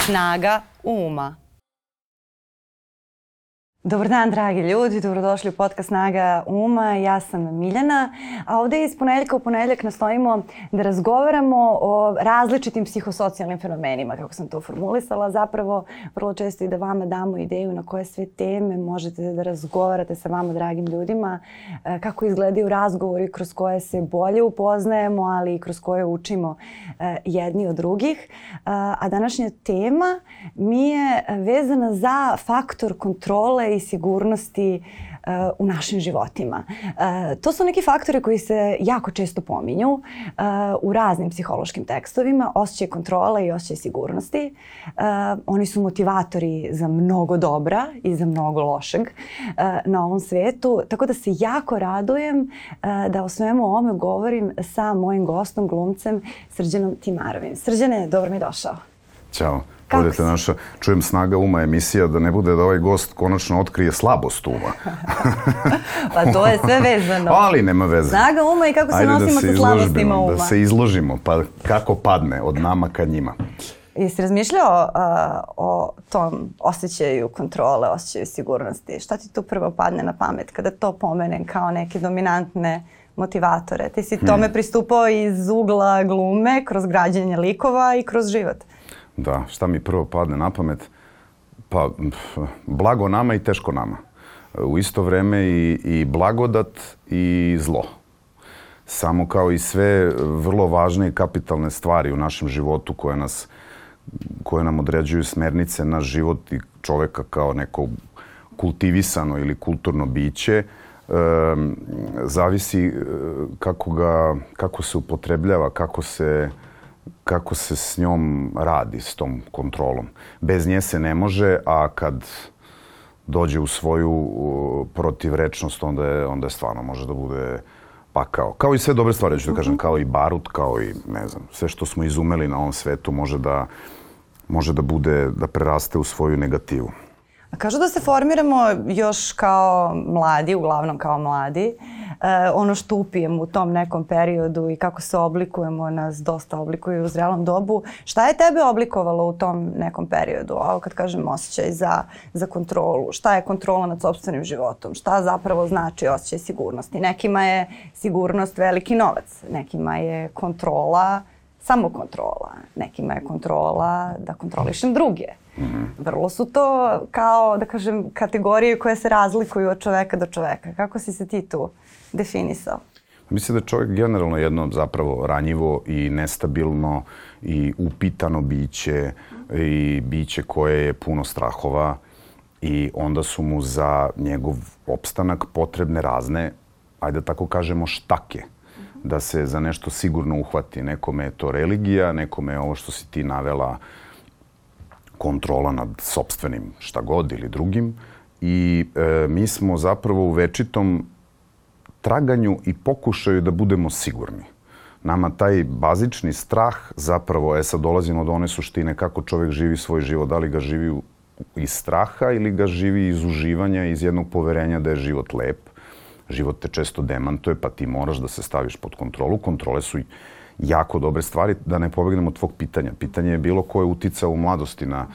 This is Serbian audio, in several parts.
Snaga uma. Dobar dan, dragi ljudi, dobrodošli u podcast Snaga Uma. Ja sam Miljana, a ovde iz ponedljaka u ponedljak nastojimo da razgovaramo o različitim psihosocijalnim fenomenima, kako sam to formulisala. Zapravo, vrlo često i da vama damo ideju na koje sve teme možete da razgovarate sa vama, dragim ljudima, e, kako izgledaju razgovori kroz koje se bolje upoznajemo, ali i kroz koje učimo e, jedni od drugih. E, a današnja tema mi je vezana za faktor kontrole i sigurnosti uh, u našim životima. Uh, to su neki faktori koji se jako često pominju uh, u raznim psihološkim tekstovima, osjećaj kontrole i osjećaj sigurnosti. Oni su motivatori za mnogo dobra i za mnogo lošeg na ovom svetu, tako da se jako radujem da o svemu ovome govorim sa mojim gostom, glumcem Srđanom Timarovim. Srđane, dobro mi došao. Ćao. Kako Budete naša, čujem snaga uma emisija, da ne bude da ovaj gost konačno otkrije slabost uma. pa to je sve vezano. Ali nema veze. Snaga uma i kako se Ajde da nosimo da se sa slabostima uma. Da se izložimo, pa kako padne od nama ka njima. Jesi razmišljao uh, o tom osjećaju kontrole, osjećaju sigurnosti? Šta ti tu prvo padne na pamet kada to pomenem kao neke dominantne motivatore? Ti si tome hmm. pristupao iz ugla glume, kroz građenje likova i kroz život. Da, šta mi prvo padne na pamet? Pa, blago nama i teško nama. U isto vreme i, i blagodat i zlo. Samo kao i sve vrlo važne i kapitalne stvari u našem životu koje nas koje nam određuju smernice na život i čoveka kao neko kultivisano ili kulturno biće, e, zavisi kako, ga, kako se upotrebljava, kako se kako se s njom radi, s tom kontrolom. Bez nje se ne može, a kad dođe u svoju protivrečnost, onda je, onda je stvarno može da bude pakao. Kao i sve dobre stvari, ću da kažem, mhm. kao i barut, kao i, ne znam, sve što smo izumeli na ovom svetu može da, može da bude, da preraste u svoju negativu. A kažu da se formiramo još kao mladi, uglavnom kao mladi. E, ono što upijemo u tom nekom periodu i kako se oblikujemo nas dosta oblikuje u zrelom dobu. Šta je tebe oblikovalo u tom nekom periodu? Ovo kad kažem osjećaj za, za kontrolu. Šta je kontrola nad sobstvenim životom? Šta zapravo znači osjećaj sigurnosti? Nekima je sigurnost veliki novac. Nekima je kontrola samo kontrola. Nekima je kontrola da kontrolišem druge. -hmm. Vrlo su to kao, da kažem, kategorije koje se razlikuju od čoveka do čoveka. Kako si se ti tu definisao? Mislim da je čovjek generalno jedno zapravo ranjivo i nestabilno i upitano biće i biće koje je puno strahova i onda su mu za njegov opstanak potrebne razne, ajde da tako kažemo, štake da se za nešto sigurno uhvati. Nekome je to religija, nekome je ovo što si ti navela uh, kontrola nad sobstvenim šta god ili drugim i e, mi smo zapravo u večitom traganju i pokušaju da budemo sigurni. Nama taj bazični strah zapravo, e sad dolazimo do one suštine kako čovjek živi svoj život, da li ga živi iz straha ili ga živi iz uživanja, iz jednog poverenja da je život lep. Život te često demantuje, pa ti moraš da se staviš pod kontrolu. Kontrole su jako dobre stvari, da ne pobegnemo od tvog pitanja. Pitanje je bilo ko je uticao u mladosti na,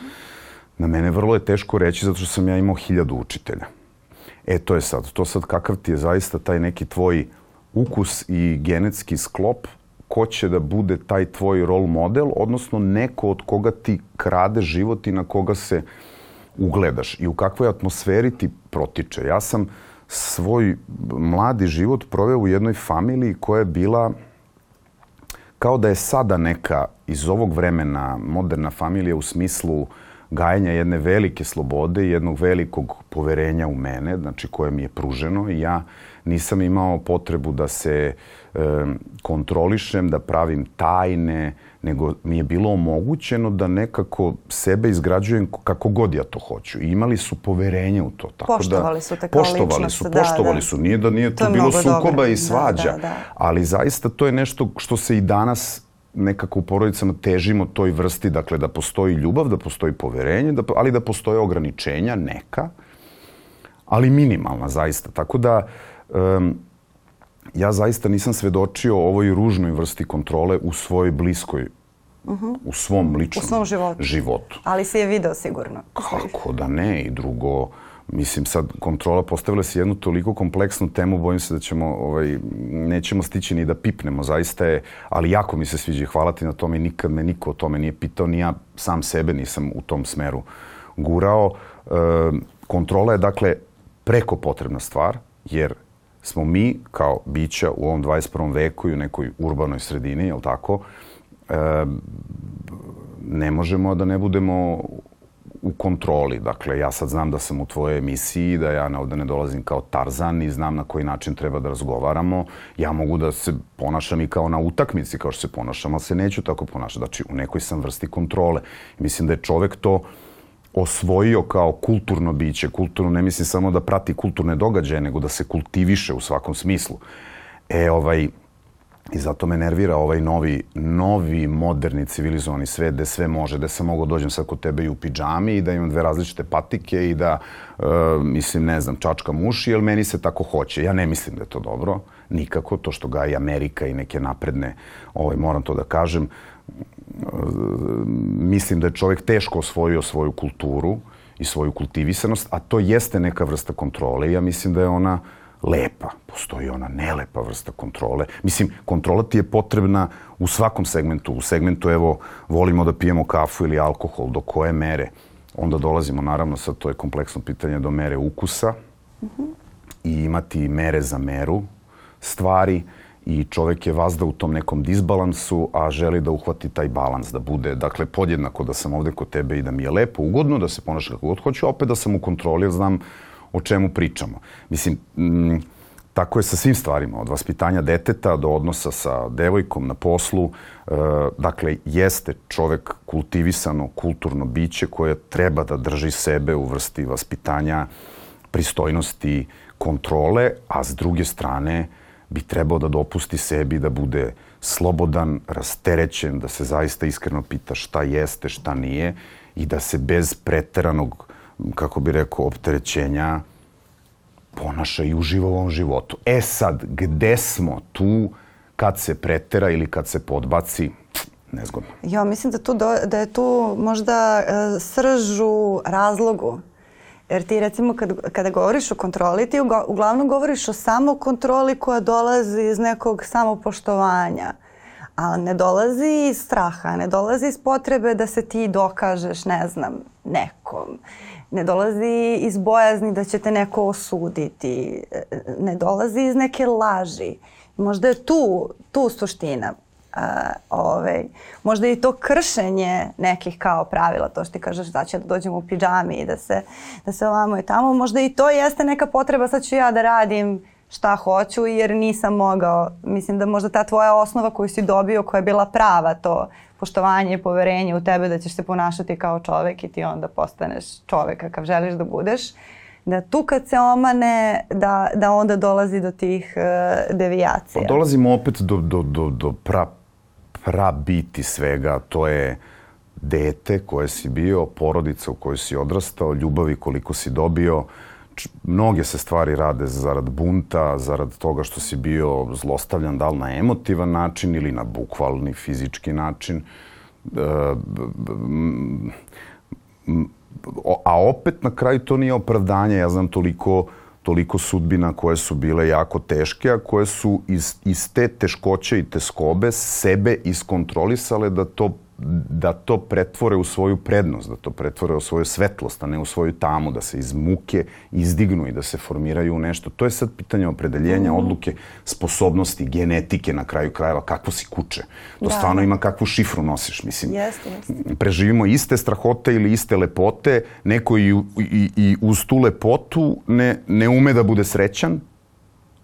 na mene. Vrlo je teško reći zato što sam ja imao hiljadu učitelja. E, to je sad. To sad kakav ti je zaista taj neki tvoj ukus i genetski sklop ko će da bude taj tvoj rol model, odnosno neko od koga ti krade život i na koga se ugledaš i u kakvoj atmosferi ti protiče. Ja sam svoj mladi život proveo u jednoj familiji koja je bila kao da je sada neka iz ovog vremena moderna familija u smislu gajenja jedne velike slobode i jednog velikog poverenja u mene, znači koje mi je pruženo i ja nisam imao potrebu da se e, kontrolišem, da pravim tajne, nego mi je bilo omogućeno da nekako sebe izgrađujem kako god ja to hoću. I imali su poverenje u to. Tako poštovali da, su te kao poštovali ličnost. Su, poštovali da, da. su. Nije da nije to, to bilo sukoba dobro. i svađa. Da, da, da. Ali zaista to je nešto što se i danas nekako u porodicama težimo toj vrsti, dakle da postoji ljubav, da postoji poverenje, da, ali da postoje ograničenja, neka, ali minimalna zaista. Tako da um, ja zaista nisam svedočio ovoj ružnoj vrsti kontrole u svojoj bliskoj u svom ličnom U svom životu. životu. Ali si je video sigurno. Kako da ne i drugo, mislim sad kontrola postavila si jednu toliko kompleksnu temu, bojim se da ćemo, ovaj, nećemo stići ni da pipnemo, zaista je, ali jako mi se sviđa hvala ti na tome, nikad me niko o tome nije pitao, ni ja sam sebe nisam u tom smeru gurao. E, kontrola je dakle preko potrebna stvar, jer smo mi kao bića u ovom 21. veku i u nekoj urbanoj sredini, jel tako, e, ne možemo da ne budemo u kontroli. Dakle, ja sad znam da sam u tvojoj emisiji, da ja ovde ne dolazim kao Tarzan i znam na koji način treba da razgovaramo. Ja mogu da se ponašam i kao na utakmici, kao što se ponašam, ali se neću tako ponašati. Znači, u nekoj sam vrsti kontrole. Mislim da je čovek to osvojio kao kulturno biće. Kulturno ne mislim samo da prati kulturne događaje, nego da se kultiviše u svakom smislu. E, ovaj, I zato me nervira ovaj novi, novi moderni civilizovani svet gde sve može, gde sam mogao dođem sad kod tebe i u pidžami i da imam dve različite patike i da, e, mislim, ne znam, čačkam uši, jer meni se tako hoće. Ja ne mislim da je to dobro, nikako, to što ga i Amerika i neke napredne, ovaj, moram to da kažem, mislim da je čovjek teško osvojio svoju kulturu i svoju kultivisanost, a to jeste neka vrsta kontrole. Ja mislim da je ona lepa. Postoji ona nelepa vrsta kontrole. Mislim, kontrola ti je potrebna u svakom segmentu. U segmentu, evo, volimo da pijemo kafu ili alkohol. Do koje mere? Onda dolazimo, naravno, sad to je kompleksno pitanje, do mere ukusa mm -hmm. i imati mere za meru stvari i čovek je vazda u tom nekom disbalansu, a želi da uhvati taj balans, da bude, dakle, podjednako da sam ovde kod tebe i da mi je lepo, ugodno, da se ponaša kako god hoću, opet da sam u kontroli, jer znam o čemu pričamo. Mislim, m, tako je sa svim stvarima, od vaspitanja deteta do odnosa sa devojkom na poslu. E, dakle, jeste čovek kultivisano, kulturno biće koje treba da drži sebe u vrsti vaspitanja, pristojnosti, kontrole, a s druge strane bi trebao da dopusti sebi da bude slobodan, rasterećen, da se zaista iskreno pita šta jeste, šta nije i da se bez preteranog kako bi rekao, opterećenja ponaša i uživa u ovom životu. E sad, gde smo tu kad se pretera ili kad se podbaci, nezgodno. Ja mislim da, tu do, da je tu možda uh, sržu razlogu. Jer ti recimo kad, kada govoriš o kontroli, ti uglavnom govoriš o samokontroli koja dolazi iz nekog samopoštovanja. A ne dolazi iz straha, ne dolazi iz potrebe da se ti dokažeš, ne znam, nekom ne dolazi iz bojazni da će te neko osuditi, ne dolazi iz neke laži. Možda je tu, tu suština. Uh, ovaj, možda i to kršenje nekih kao pravila, to što ti kažeš da će da dođemo u pidžami i da se, da se ovamo i tamo, možda i to jeste neka potreba, sad ću ja da radim šta hoću jer nisam mogao. Mislim da možda ta tvoja osnova koju si dobio, koja je bila prava, to poštovanje i poverenje u tebe da ćeš se ponašati kao čovek i ti onda postaneš čovek kakav želiš da budeš, da tu kad se omane, da, da onda dolazi do tih uh, devijacija. Pa dolazimo opet do, do, do, do pra, pra biti svega, to je dete koje si bio, porodica u kojoj si odrastao, ljubavi koliko si dobio, mnoge se stvari rade zarad bunta, zarad toga što si bio zlostavljan, da li na emotivan način ili na bukvalni fizički način. E, a opet na kraju to nije opravdanje. Ja znam toliko toliko sudbina koje su bile jako teške, a koje su iz, iz te teškoće i te skobe sebe iskontrolisale da to da to pretvore u svoju prednost, da to pretvore u svoju svetlost, a ne u svoju tamu, da se iz muke izdignu i da se formiraju u nešto. To je sad pitanje opredeljenja, mm. odluke, sposobnosti, genetike na kraju krajeva, kako si kuće. To da. stvarno ima kakvu šifru nosiš, mislim. Jeste, jeste. Preživimo iste strahote ili iste lepote, neko i, i, i uz tu lepotu ne, ne ume da bude srećan,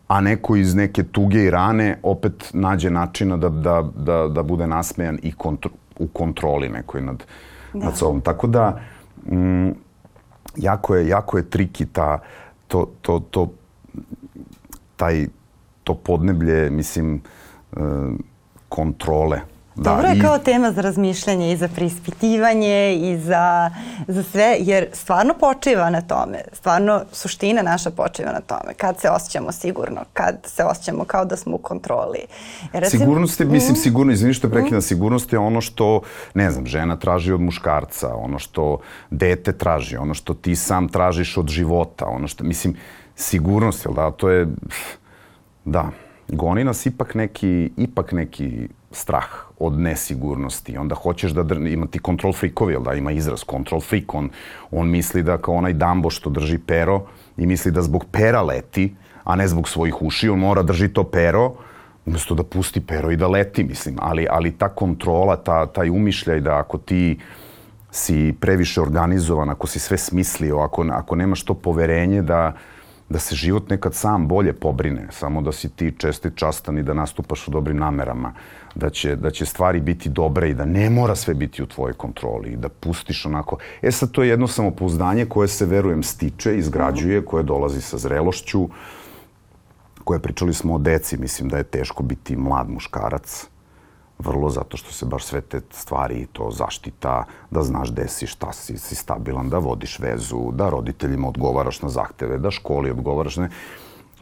a neko iz neke tuge i rane opet nađe načina da, da, da, da bude nasmejan i kontro, u kontroli nekoj nad, da. nad sobom. Tako da, mm, jako je, jako je triki ta, to, to, to, taj, to podneblje, mislim, e, kontrole. Da, Dobro je i- kao tema za razmišljanje i za preispitivanje i za, za sve, jer stvarno počiva na tome. Stvarno suština naša počiva na tome. Kad se osjećamo sigurno, kad se osjećamo kao da smo u kontroli. Jer recimo- Sigurnost je, mislim, sigurno, izvini što je prekidam, sigurnost je ono što, ne znam, žena traži od muškarca, ono što dete traži, ono što ti sam tražiš od života, ono što, mislim, sigurnost, jel da, to je, da, goni nas ipak neki, ipak neki strah od nesigurnosti. Onda hoćeš da ima ti control freakovi, da, ima izraz control freak. On, on misli da kao onaj Dumbo što drži pero i misli da zbog pera leti, a ne zbog svojih uši, on mora drži to pero umesto da pusti pero i da leti, mislim. Ali, ali ta kontrola, ta, taj umišljaj da ako ti si previše organizovan, ako si sve smislio, ako, ako nemaš to poverenje da, da se život nekad sam bolje pobrine, samo da si ti čestit častan i da nastupaš u dobrim namerama, da će, da će stvari biti dobre i da ne mora sve biti u tvojoj kontroli i da pustiš onako. E sad, to je jedno samopouzdanje koje se, verujem, stiče, izgrađuje, koje dolazi sa zrelošću, koje pričali smo o deci, mislim da je teško biti mlad muškarac, vrlo zato što se baš sve te stvari i to zaštita, da znaš gde si, šta si, si stabilan, da vodiš vezu, da roditeljima odgovaraš na zahteve, da školi odgovaraš, ne.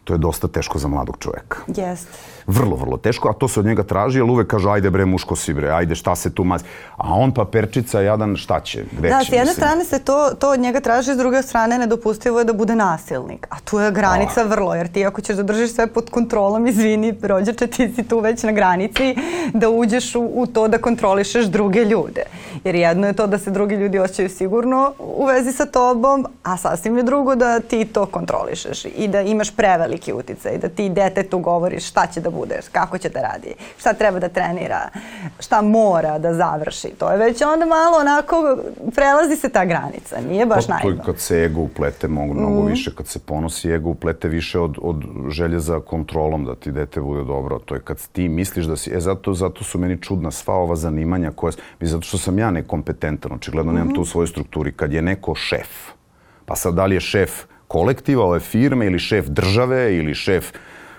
To je dosta teško za mladog čoveka. Jeste. Vrlo, vrlo teško, a to se od njega traži, jer uvek kaže, ajde bre, muško si bre, ajde, šta se tu mazi. A on pa perčica, jadan, šta će, gde Da, će, s jedne mislim. strane se to, to od njega traži, s druge strane nedopustivo je da bude nasilnik. A tu je granica vrlo, jer ti ako ćeš da držiš sve pod kontrolom, izvini, rođače, ti si tu već na granici da uđeš u, u to da kontrolišeš druge ljude. Jer jedno je to da se drugi ljudi osjećaju sigurno u vezi sa tobom, a sasvim je drugo da ti to kontrolišeš i da imaš preveliki uticaj, da ti detetu govoriš šta će da budeš, kako će da radi, šta treba da trenira, šta mora da završi. To je već onda malo onako, prelazi se ta granica, nije baš Pa, naivno. kad se ego uplete mnogo, mnogo više, kad se ponosi ego uplete više od, od želje za kontrolom da ti dete bude dobro. To je kad ti misliš da si, e zato, zato su meni čudna sva ova zanimanja koja, mi zato što sam ja nekompetentan, očigledno nemam to u svojoj strukturi. Kad je neko šef, pa sad da li je šef kolektiva ove firme ili šef države ili šef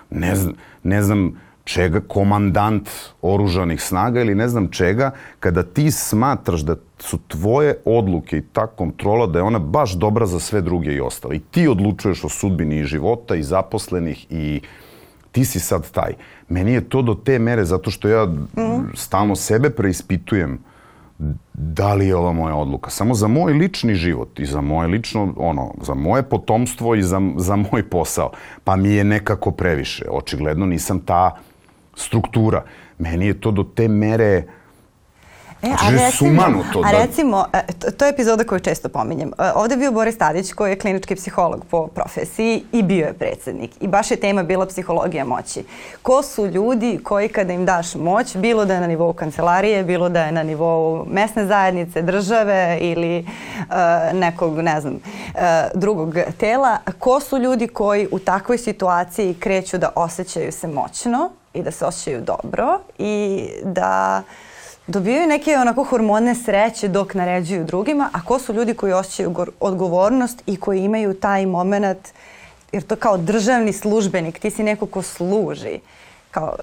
ne znam, ne znam čega, komandant oružanih snaga ili ne znam čega, kada ti smatraš da su tvoje odluke i ta kontrola da je ona baš dobra za sve druge i ostale. I ti odlučuješ o sudbini i života i zaposlenih i ti si sad taj. Meni je to do te mere zato što ja stalno sebe preispitujem da li je ova moja odluka. Samo za moj lični život i za moje lično, ono, za moje potomstvo i za, za moj posao. Pa mi je nekako previše. Očigledno nisam ta struktura. Meni je to do te mere E, Znači, je sumanuto a da- recimo, e, to, to je epizoda koju često pominjem. E, Ovde je bio Boris Tadić koji je klinički psiholog po profesiji i bio je predsednik. I baš je tema bila psihologija moći. Ko su ljudi koji kada im daš moć, bilo da je na nivou kancelarije, bilo da je na nivou mesne zajednice, države ili e, nekog, ne znam, e, drugog tela, ko su ljudi koji u takvoj situaciji kreću da osjećaju se moćno i da se osjećaju dobro i da dobijaju neke onako hormone sreće dok naređuju drugima, a ko su ljudi koji osjećaju odgovornost i koji imaju taj moment, jer to kao državni službenik, ti si neko ko služi. Kao,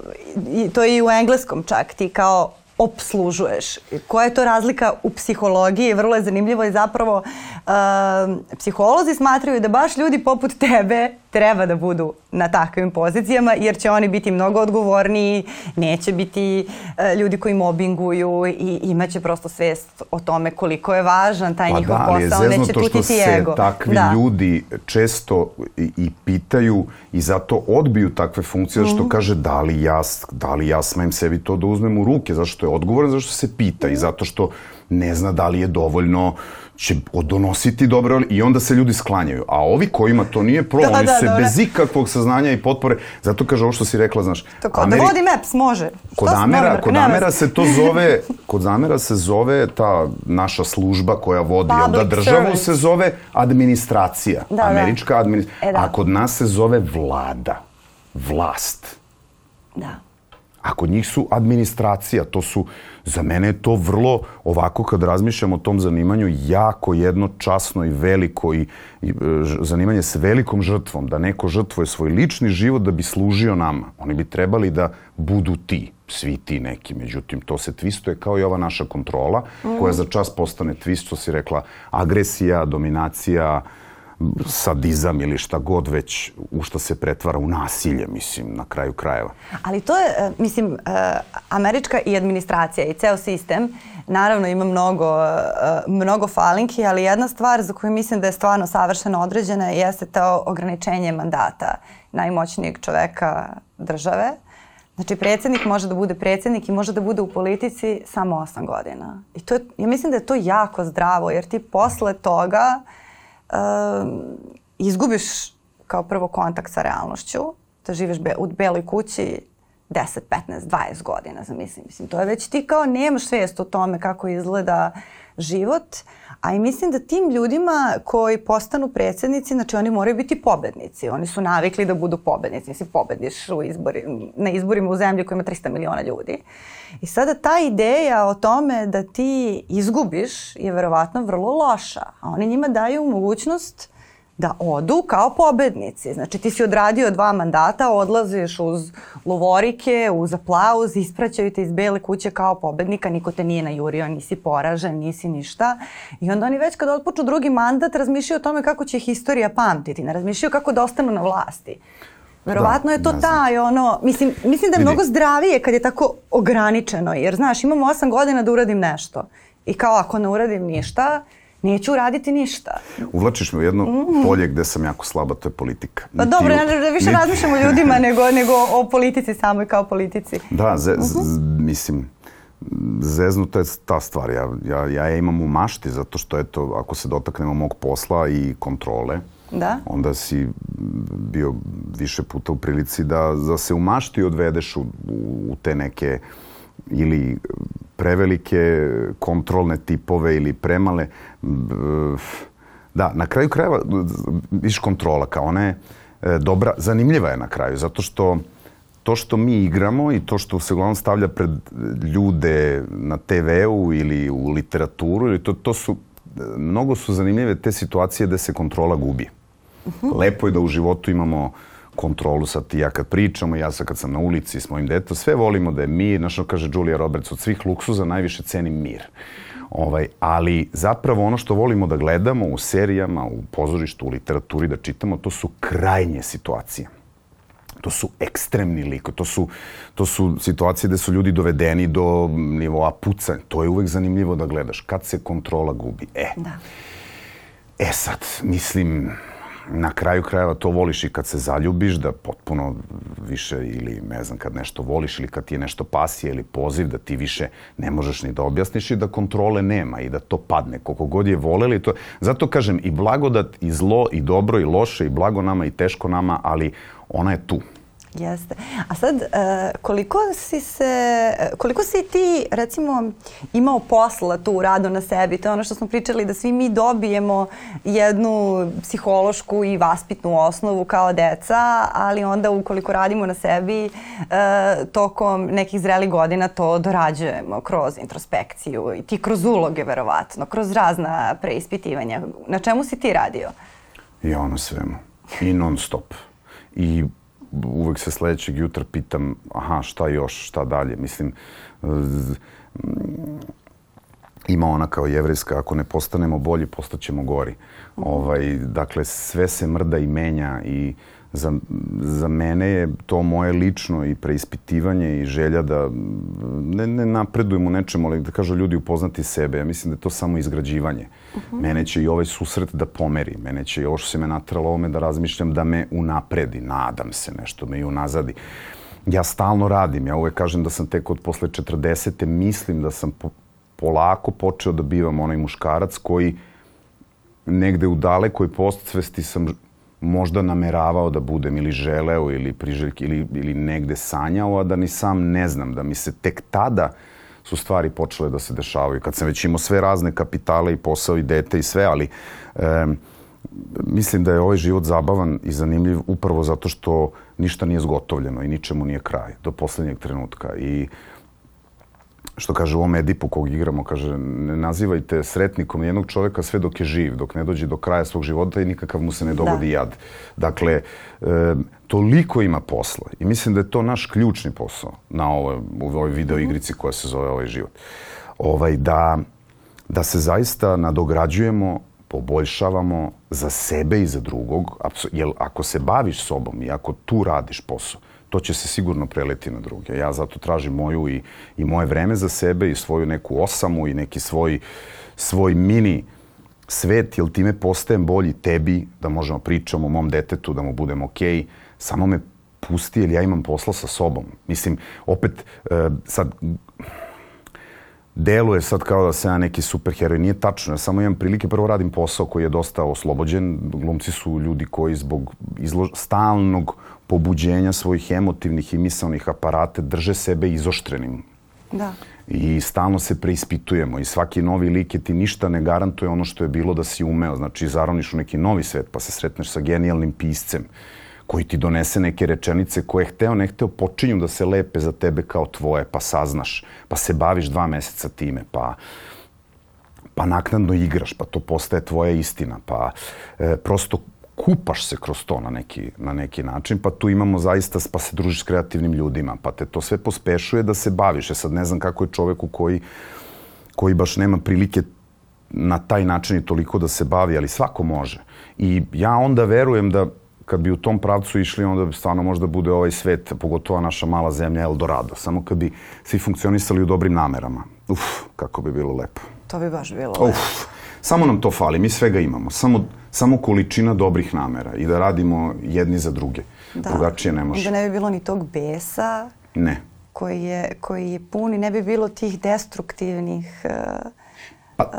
i, to je i u engleskom čak, ti kao obslužuješ. Koja je to razlika u psihologiji? Vrlo je zanimljivo i zapravo um, psiholozi smatraju da baš ljudi poput tebe treba da budu na takvim pozicijama jer će oni biti mnogo odgovorniji, neće biti uh, ljudi koji mobinguju i imaće prosto svest o tome koliko je važan taj Pa njihov da, ali je posao, neće zeznuto što tutiti se ego. takvi da. ljudi često i, i pitaju i zato odbiju takve funkcije, zato što Mhm. kaže da li, ja, da li ja smem sebi to da uzmem u ruke, zato što je odgovoran, zato što se pita Mhm. i zato što ne zna da li je dovoljno će donositi dobro i onda se ljudi sklanjaju. A ovi kojima to nije problem, Da, oni da, se da, bez ikakvog saznanja i potpore, zato kaže ovo što si rekla, znaš, To kao, Ameri- da vodim apps, može. Kod Što si Amera, novinarka? kod Amera se to zove, kod Amera se zove ta naša služba koja vodi, da Public državu service. se zove administracija, Da, da. američka administracija, E, da. a kod nas se zove vlada, vlast. Da. A kod njih su administracija, to su, za mene je to vrlo, ovako kad razmišljam o tom zanimanju, jako jedno časno i veliko i, i zanimanje s velikom žrtvom, da neko žrtvuje svoj lični život da bi služio nama. Oni bi trebali da budu ti, svi ti neki. Međutim, to se twistuje kao i ova naša kontrola, koja za čas postane twist, što si rekla, agresija, dominacija, sadizam ili šta god već u što se pretvara u nasilje, mislim, na kraju krajeva. Ali to je, e, mislim, e, američka i administracija i ceo sistem, naravno ima mnogo, e, mnogo falinki, ali jedna stvar za koju mislim da je stvarno savršeno određena jeste to ograničenje mandata najmoćnijeg čoveka države. Znači, predsednik može da bude predsednik i može da bude u politici samo 8 godina. I to je, ja mislim da je to jako zdravo, jer ti posle toga uh, izgubiš kao prvo kontakt sa realnošću, da živiš be, u beloj kući 10, 15, 20 godina, zamislim. Mislim, to je već ti kao nemaš svijest o tome kako izgleda život, a i mislim da tim ljudima koji postanu predsednici, znači oni moraju biti pobednici. Oni su navikli da budu pobednici. Mislim, pobediš u izbori, na izborima u zemlji koja ima 300 miliona ljudi. I sada ta ideja o tome da ti izgubiš je verovatno vrlo loša. A oni njima daju mogućnost da odu kao pobednici. Znači ti si odradio dva mandata, odlaziš uz lovorike, uz aplauz, ispraćaju te iz bele kuće kao pobednika, niko te nije najurio, nisi poražen, nisi ništa. I onda oni već kad otpoču drugi mandat razmišljaju o tome kako će ih istorija pamtiti, ne razmišljaju kako da ostanu na vlasti. Verovatno da, je to taj ono, mislim, mislim da je Vidi. mnogo zdravije kad je tako ograničeno, jer znaš, imam osam godina da uradim nešto. I kao ako ne uradim ništa, neću uraditi ništa. Uvlačiš me u jedno mm. polje gde sam jako slaba, to je politika. Pa dobro, ja da više niti... razmišljam o ljudima nego, nego o politici samoj kao politici. Da, ze, uh -huh. z, mislim, zeznuta je ta stvar. Ja, ja, ja je imam u mašti zato što, eto, ako se dotaknemo mog posla i kontrole, da. onda si bio više puta u prilici da, da se u mašti odvedeš u, u te neke ili prevelike kontrolne tipove ili premale. Da, na kraju krajeva, viš kontrola kao ona je e, dobra, zanimljiva je na kraju, zato što to što mi igramo i to što se uglavnom stavlja pred ljude na TV-u ili u literaturu, ili to, to su, mnogo su zanimljive te situacije gde se kontrola gubi. Mhm. Lepo je da u životu imamo uh, kontrolu sad ti ja kad pričamo, ja sad kad sam na ulici s mojim detom, sve volimo da je mir, znaš kaže Julia Roberts, od svih luksuza najviše cenim mir. Ovaj, ali zapravo ono što volimo da gledamo u serijama, u pozorištu, u literaturi, da čitamo, to su krajnje situacije. To su ekstremni liko, to su, to su situacije gde su ljudi dovedeni do nivoa pucanja. To je uvek zanimljivo da gledaš. Kad se kontrola gubi. E, da. e sad, mislim, na kraju krajeva to voliš i kad se zaljubiš, da potpuno više ili ne znam, kad nešto voliš ili kad ti je nešto pasija ili poziv, da ti više ne možeš ni da objasniš i da kontrole nema i da to padne. Koliko god je voleli, to... Zato kažem i blagodat i zlo i dobro i loše i blago nama i teško nama, ali ona je tu. Jeste. A sad, uh, koliko si se, koliko si ti, recimo, imao posla tu u radu na sebi? To je ono što smo pričali, da svi mi dobijemo jednu psihološku i vaspitnu osnovu kao deca, ali onda ukoliko radimo na sebi, uh, tokom nekih zrelih godina to dorađujemo kroz introspekciju i ti kroz uloge, verovatno, kroz razna preispitivanja. Na čemu si ti radio? Ja na svemu. I non stop. I uvek se sledećeg jutra pitam, aha, šta još, šta dalje. Mislim, ima ona kao jevrejska, ako ne postanemo bolji, postaćemo gori. Ovaj, dakle, sve se mrda i menja i za, za mene je to moje lično i preispitivanje i želja da ne, ne napredujem u nečemu, ali da kažu ljudi upoznati sebe. Ja mislim da je to samo izgrađivanje. Uh -huh. Mene će i ovaj susret da pomeri. Mene će i ovo što se me natralo ovome da razmišljam da me unapredi. Nadam se nešto me i unazadi. Ja stalno radim. Ja uvek kažem da sam tek od posle 40. mislim da sam po, polako počeo da bivam onaj muškarac koji negde u dalekoj postsvesti sam možda nameravao da budem ili želeo ili priželjki ili, ili negde sanjao, a da ni sam ne znam, da mi se tek tada su stvari počele da se dešavaju. Kad sam već imao sve razne kapitale i posao i dete i sve, ali e, mislim da je ovaj život zabavan i zanimljiv upravo zato što ništa nije zgotovljeno i ničemu nije kraj do poslednjeg trenutka. I što kaže u ovom Edipu kog igramo, kaže ne nazivajte sretnikom jednog čoveka sve dok je živ, dok ne dođe do kraja svog života i nikakav mu se ne dogodi da. jad. Dakle, e, toliko ima posla i mislim da je to naš ključni posao na ovoj, u ovoj video igrici koja se zove ovaj život. Ovaj, da, da se zaista nadograđujemo poboljšavamo za sebe i za drugog, jer ako se baviš sobom i ako tu radiš posao, to će se sigurno preleti na druge. Ja zato tražim moju i, i moje vreme za sebe i svoju neku osamu i neki svoj, svoj mini svet, jer time postajem bolji tebi, da možemo pričamo o mom detetu, da mu budem okej. Okay. Samo me pusti, jer ja imam posla sa sobom. Mislim, opet, e, sad, deluje sad kao da se ja neki superheroj. Nije tačno, ja samo imam prilike, prvo radim posao koji je dosta oslobođen. Glumci su ljudi koji zbog izlož... stalnog pobuđenja svojih emotivnih i misalnih aparata drže sebe izoštrenim. Da. I stalno se preispitujemo i svaki novi lik je ti ništa ne garantuje ono što je bilo da si umeo. Znači, zaroniš u neki novi svet pa se sretneš sa genijalnim piscem koji ti donese neke rečenice koje hteo ne hteo počinju da se lepe za tebe kao tvoje, pa saznaš, pa se baviš dva meseca time, pa pa naknadno igraš, pa to postaje tvoja istina, pa e, prosto kupaš se kroz to na neki, na neki način, pa tu imamo zaista, pa se družiš s kreativnim ljudima, pa te to sve pospešuje da se baviš. E sad ne znam kako je čoveku koji, koji baš nema prilike na taj način i toliko da se bavi, ali svako može. I ja onda verujem da kad bi u tom pravcu išli, onda bi stvarno možda bude ovaj svet, pogotovo naša mala zemlja Eldorado. Samo kad bi svi funkcionisali u dobrim namerama. Uf, kako bi bilo lepo. To bi baš bilo lepo. Uf, samo nam to fali, mi svega imamo. Samo, samo količina dobrih namera i da radimo jedni za druge. Da. Drugačije ne može. Da ne bi bilo ni tog besa. Ne. Koji je, koji je pun i ne bi bilo tih destruktivnih... Uh Pa,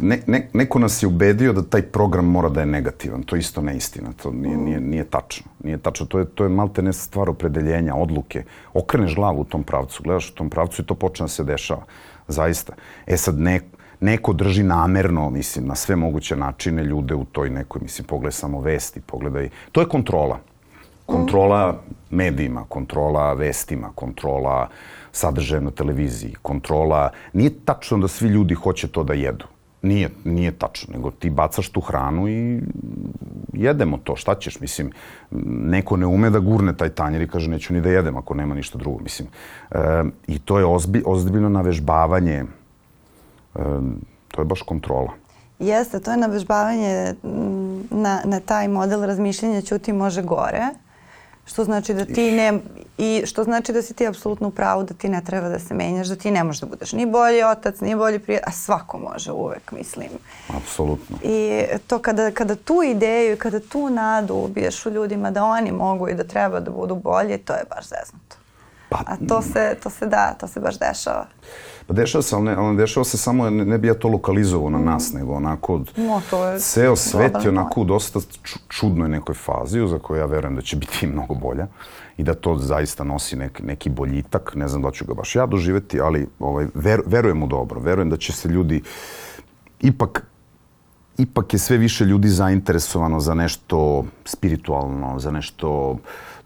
ne, ne, neko nas je ubedio da taj program mora da je negativan. To je isto neistina. To nije, mm. nije, nije tačno. Nije tačno. To je, to je malte ne stvar opredeljenja, odluke. Okreneš glavu u tom pravcu, gledaš u tom pravcu i to počne da se dešava. Zaista. E sad, ne, neko drži namerno, mislim, na sve moguće načine ljude u toj nekoj, mislim, pogledaj samo vesti, pogledaj. To je kontrola. Kontrola medijima, kontrola vestima, kontrola sadržajem na televiziji, kontrola. Nije tačno da svi ljudi hoće to da jedu. Nije, nije tačno, nego ti bacaš tu hranu i jedemo to, šta ćeš, mislim, neko ne ume da gurne taj tanjer i kaže neću ni da jedem ako nema ništa drugo, mislim. E, I to je ozbi, ozbiljno navežbavanje, e, to je baš kontrola. Jeste, to je navežbavanje na, na taj model razmišljanja ćuti može gore Što znači da ti ne i što znači da si ti apsolutno u pravu da ti ne treba da se menjaš, da ti ne možeš da budeš ni bolji otac, ni bolji prijatelj, a svako može uvek, mislim. Apsolutno. I to kada, kada tu ideju i kada tu nadu ubiješ u ljudima da oni mogu i da treba da budu bolji, to je baš zeznuto. Pa, a to se, to se da, to se baš dešava. Pa dešava se, ali ne, ali dešava se samo, ne, ne bi ja to lokalizovao na nas, nego onako, no, to je ceo svet je onako u dosta čudnoj nekoj fazi, za koju ja verujem da će biti mnogo bolja i da to zaista nosi nek, neki boljitak, ne znam da ću ga baš ja doživeti, ali ovaj, ver, verujem u dobro, verujem da će se ljudi ipak ipak je sve više ljudi zainteresovano za nešto spiritualno, za nešto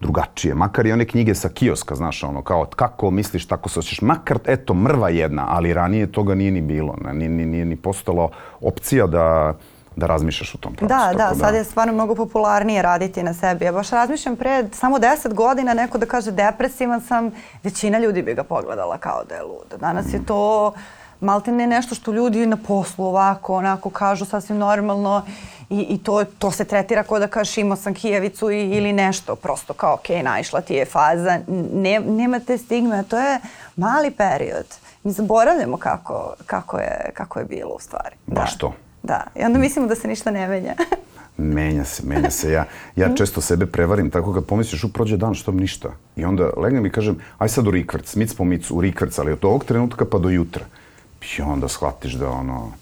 drugačije. Makar i one knjige sa kioska, znaš, ono, kao kako misliš, tako se osjećaš. Makar, eto, mrva jedna, ali ranije toga nije ni bilo. Nije, nije, nije ni postalo opcija da da razmišljaš u tom pravcu. Da, da, sad da. je stvarno mnogo popularnije raditi na sebi. Ja baš razmišljam pre samo 10 godina neko da kaže depresivan sam, većina ljudi bi ga pogledala kao da je lud. Danas mm. je to maltene nešto što ljudi na poslu ovako, onako kažu sasvim normalno i, i to, to se tretira kao da kažeš imao sam kijevicu i, ili nešto, prosto kao ok, naišla ti je faza, ne, nema te stigme, to je mali period. Mi zaboravljamo kako, kako, je, kako je bilo u stvari. Baš da. to. Da, i onda mislimo da se ništa ne menja. menja se, menja se. Ja, ja mhm. često sebe prevarim tako kad pomisliš u prođe dan što ništa. I onda legnem i kažem aj sad u rikvrc, mic po mic u rikvrc, ali od ovog trenutka pa do jutra. I onda shvatiš da ono...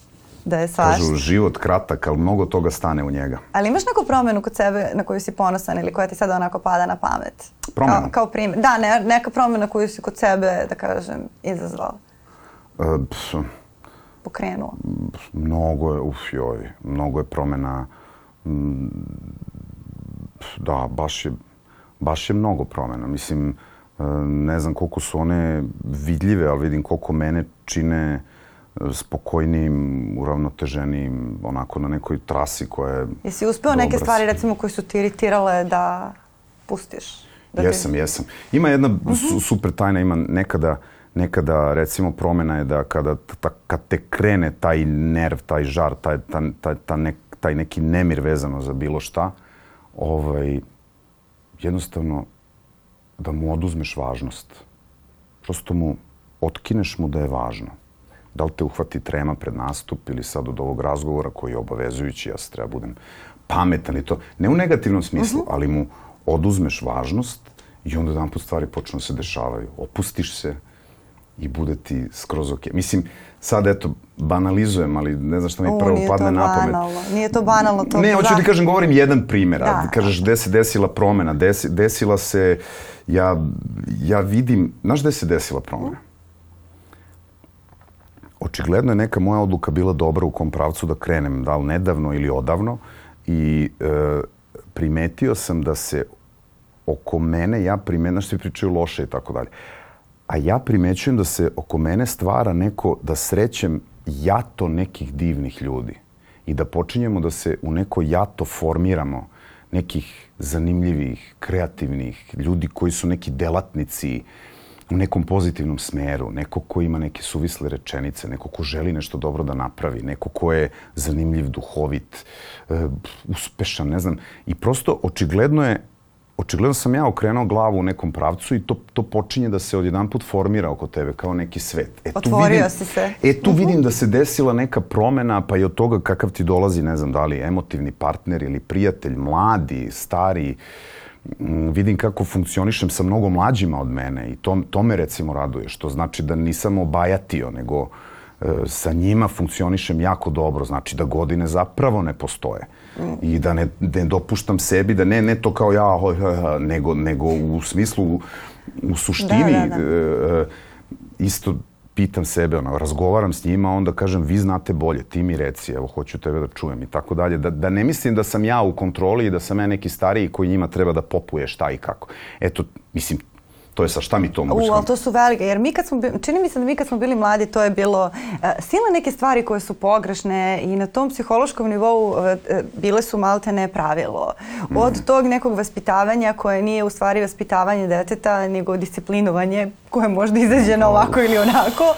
Da je svašta. Kažu, život kratak, ali mnogo toga stane u njega. Ali imaš neku promenu kod sebe na koju si ponosan ili koja ti sada onako pada na pamet? Promenu? Kao, kao primjer. Da, ne, neka promena koju si kod sebe, da kažem, izazvala. Uh, pf, Pokrenuo. Mnogo je, uf joj, mnogo je promena da, baš je, baš je mnogo promena. Mislim, e, ne znam koliko su one vidljive, ali vidim koliko mene čine e, spokojnijim, uravnoteženijim, onako na nekoj trasi koja je... Jesi uspeo neke stvari, recimo, koje su ti iritirale da pustiš? Da jesam, ti... jesam. Ima jedna uh mhm. -huh. super tajna, ima nekada, nekada recimo promena je da kada ta, kad te krene taj nerv, taj žar, taj, ta, ta, ta nek, taj neki nemir vezano za bilo šta, ovaj, jednostavno da mu oduzmeš važnost. Prosto mu otkineš mu da je važno. Da li te uhvati trema pred nastup ili sad od ovog razgovora koji je obavezujući, ja se treba budem pametan i to. Ne u negativnom smislu, uh mhm. -huh. ali mu oduzmeš važnost i onda jedan put stvari počnu da se dešavaju. Opustiš se i bude ti skroz ok. Mislim, sad eto, banalizujem, ali ne znam šta mi prvo padne na pamet. Banalno. Nije to banalno. To ne, hoću ti kažem, govorim jedan primjer. Da. Kažeš gde se desila promena. Desi, desila se, ja, ja vidim, znaš gde se desila promena? Očigledno je neka moja odluka bila dobra u kom pravcu da krenem, da li nedavno ili odavno. I e, primetio sam da se oko mene, ja primetim, znaš, pričaju loše i tako dalje. A ja primećujem da se oko mene stvara neko, da srećem jato nekih divnih ljudi i da počinjemo da se u neko jato formiramo nekih zanimljivih, kreativnih ljudi koji su neki delatnici u nekom pozitivnom smeru, neko ko ima neke suvisle rečenice, neko ko želi nešto dobro da napravi, neko ko je zanimljiv, duhovit, e, uspešan, ne znam. I prosto očigledno je očigledno sam ja okrenuo glavu u nekom pravcu i to, to počinje da se odjedan put formira oko tebe kao neki svet. E, Otvorio vidim, si se. E, tu uh -huh. vidim da se desila neka promena, pa i od toga kakav ti dolazi, ne znam, da li emotivni partner ili prijatelj, mladi, stari, m, vidim kako funkcionišem sa mnogo mlađima od mene i to, to me recimo raduje, što znači da nisam obajatio, nego e, sa njima funkcionišem jako dobro, znači da godine zapravo ne postoje i da ne, ne dopuštam sebi da ne, ne to kao ja, nego, nego u smislu, u suštini da, da, da. E, isto pitam sebe, ono, razgovaram s njima, onda kažem, vi znate bolje, ti mi reci, evo, hoću tebe da čujem i tako dalje. Da, da ne mislim da sam ja u kontroli i da sam ja neki stariji koji njima treba da popuje šta i kako. Eto, mislim, To je sa šta mi to mogu U, ali to su velike, jer mi kad smo, čini mi se da mi kad smo bili mladi, to je bilo uh, silne neke stvari koje su pogrešne i na tom psihološkom nivou uh, bile su malte ne pravilo. Od mm. tog nekog vaspitavanja koje nije u stvari vaspitavanje deteta, nego disciplinovanje koje možda izađe na ovako ili onako,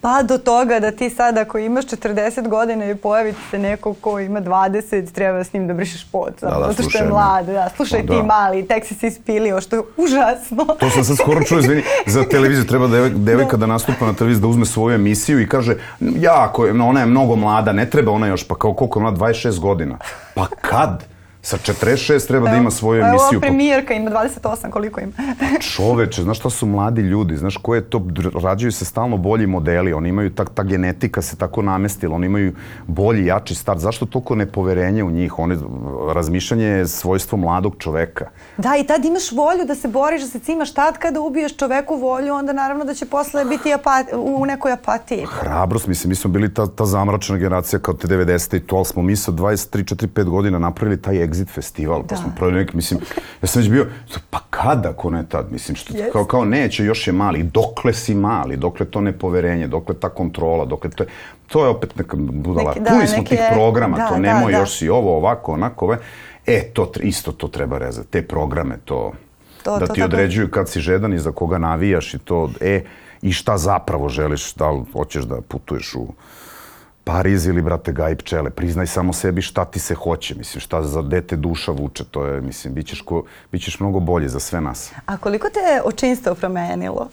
pa do toga da ti sad ako imaš 40 godina i pojavi se neko ko ima 20, treba s njim da brišeš pot, da, da, zato što je mlad, da, slušaj pa, ti da. mali, tek si se ispilio, što je užasno. To sam sad skoro čuo, izvini, za televiziju treba devojka, devojka da. da nastupa na televiziju, da uzme svoju emisiju i kaže, jako je, ona je mnogo mlada, ne treba ona još, pa kao koliko je mlada, 26 godina. Pa kad? Sa 46 treba da ima svoju emisiju. Evo premijerka ima 28, koliko ima? Čoveče, znaš šta su mladi ljudi, znaš ko je to, rađaju se stalno bolji modeli, oni imaju, ta, ta genetika se tako namestila, oni imaju bolji, jači start. Zašto toliko nepoverenje u njih? Oni, razmišljanje je svojstvo mladog čoveka. Da, i tad imaš volju da se boriš, da se cimaš tad kada ubiješ čoveku volju, onda naravno da će posle biti apati, u nekoj apatiji. Hrabrost, mislim, mi smo bili ta, ta zamračena generacija kao te 90. i to, ali smo mi sa 23, 4, 5 godina napravili taj Exit festival, pa da. smo proveli neki, mislim, ja sam već bio, pa kada, ako ne tad, mislim, što, yes. kao, kao neće, još je mali, dokle si mali, dokle to nepoverenje, dokle ta kontrola, dokle to je, to je opet neka budala, neki, da, puni smo neke, tih programa, da, to nemoj, da, još si ovo, ovako, onako, ove, e, to, isto to treba rezati, te programe, to, to da to, ti to, određuju kad si žedan i za koga navijaš i to, e, i šta zapravo želiš, da li hoćeš da putuješ u Pariz ili, brate, gaj pčele. Priznaj samo sebi šta ti se hoće. Mislim, šta za dete duša vuče. To je, mislim, bit ćeš, ko, bit ćeš mnogo bolje za sve nas. A koliko te očinstvo promenilo?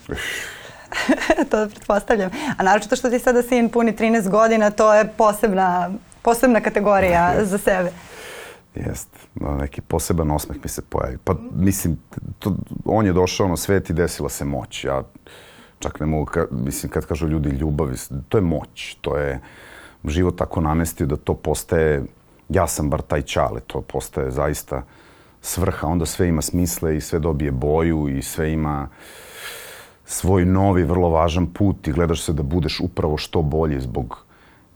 to pretpostavljam. A naročito što ti sada sin puni 13 godina, to je posebna, posebna kategorija za sebe. Jeste. Neki poseban osmeh mi se pojavi. Pa, mislim, to, on je došao na svet i desila se moć. Ja čak ne mogu, ka, mislim, kad kažu ljudi ljubav, to je moć. To je život tako namestio da to postaje, ja sam bar taj čale, to postaje zaista svrha, onda sve ima smisle i sve dobije boju i sve ima svoj novi, vrlo važan put i gledaš se da budeš upravo što bolji zbog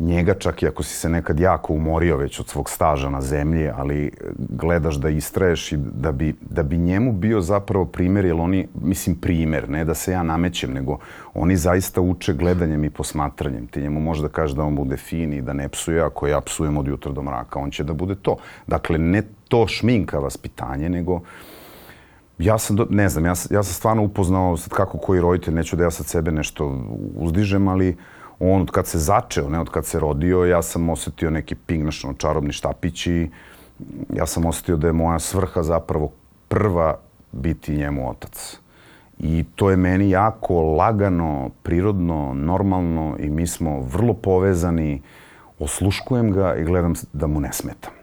njega čak i ako si se nekad jako umorio već od svog staža na zemlji, ali gledaš da istraješ i da bi, da bi njemu bio zapravo primer, jer oni, mislim primer, ne da se ja namećem, nego oni zaista uče gledanjem i posmatranjem. Ti njemu možeš da kažeš da on bude fin i da ne psuje, ako ja psujem od jutra do mraka, on će da bude to. Dakle, ne to šminka vaspitanje, nego ja sam, do, ne znam, ja, ja sam stvarno upoznao sad kako koji roditelj, neću da ja sad sebe nešto uzdižem, ali on od kad se začeo, ne od kad se rodio, ja sam osetio neki ping, čarobni štapić i ja sam osetio da je moja svrha zapravo prva biti njemu otac. I to je meni jako lagano, prirodno, normalno i mi smo vrlo povezani. Osluškujem ga i gledam da mu ne smetam.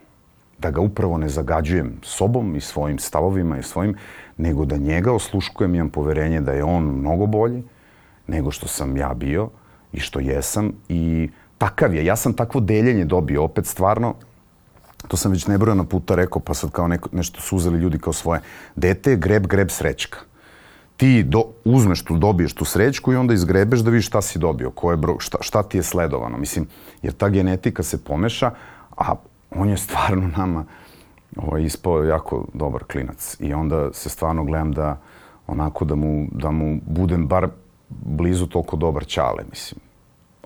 Da ga upravo ne zagađujem sobom i svojim stavovima i svojim, nego da njega osluškujem i imam poverenje da je on mnogo bolji nego što sam ja bio i što jesam i takav je. Ja sam takvo deljenje dobio opet stvarno to sam već nebrojeno puta rekao, pa sad kao neko, nešto su uzeli ljudi kao svoje. Dete je greb, greb srećka. Ti do, uzmeš tu, dobiješ tu srećku i onda izgrebeš da vidiš šta si dobio, koje bro, šta, šta ti je sledovano. Mislim, jer ta genetika se pomeša, a on je stvarno nama ovaj, ispao jako dobar klinac. I onda se stvarno gledam da onako da mu, da mu budem bar blizu toliko dobar ćale, mislim.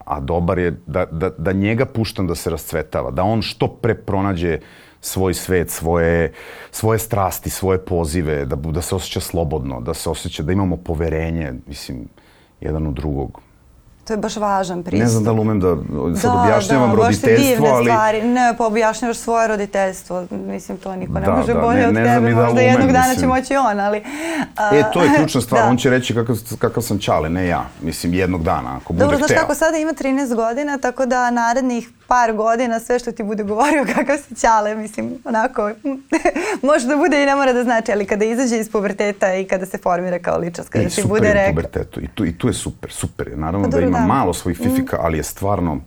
A dobar je da, da, da njega puštam da se rascvetava, da on što pre pronađe svoj svet, svoje, svoje strasti, svoje pozive, da, da se osjeća slobodno, da se osjeća da imamo poverenje, mislim, jedan u drugog. To je baš važan pristup. Ne znam da li umem da sad da, objašnjavam da, roditeljstvo, ali... Stvari. Ne, pa objašnjavaš svoje roditeljstvo. Mislim, to niko ne da, može da, bolje ne, od ne tebe. Da Možda umem, jednog dana mislim. će moći on, ali... A, e, to je ključna stvar. da. On će reći kakav, kakav sam čale, ne ja. Mislim, jednog dana, ako bude Dobro, hteo. znaš kako sada ima 13 godina, tako da narednih par godina sve što ti bude govorio kakav si ćale, mislim, onako, može da bude i ne mora da znači, ali kada izađe iz puberteta i kada se formira kao ličnost, kada I ti bude rekao... I pubertetu, i tu, i tu je super, super je. Naravno pa, da ima da. malo svojih fifika, mm. ali je stvarno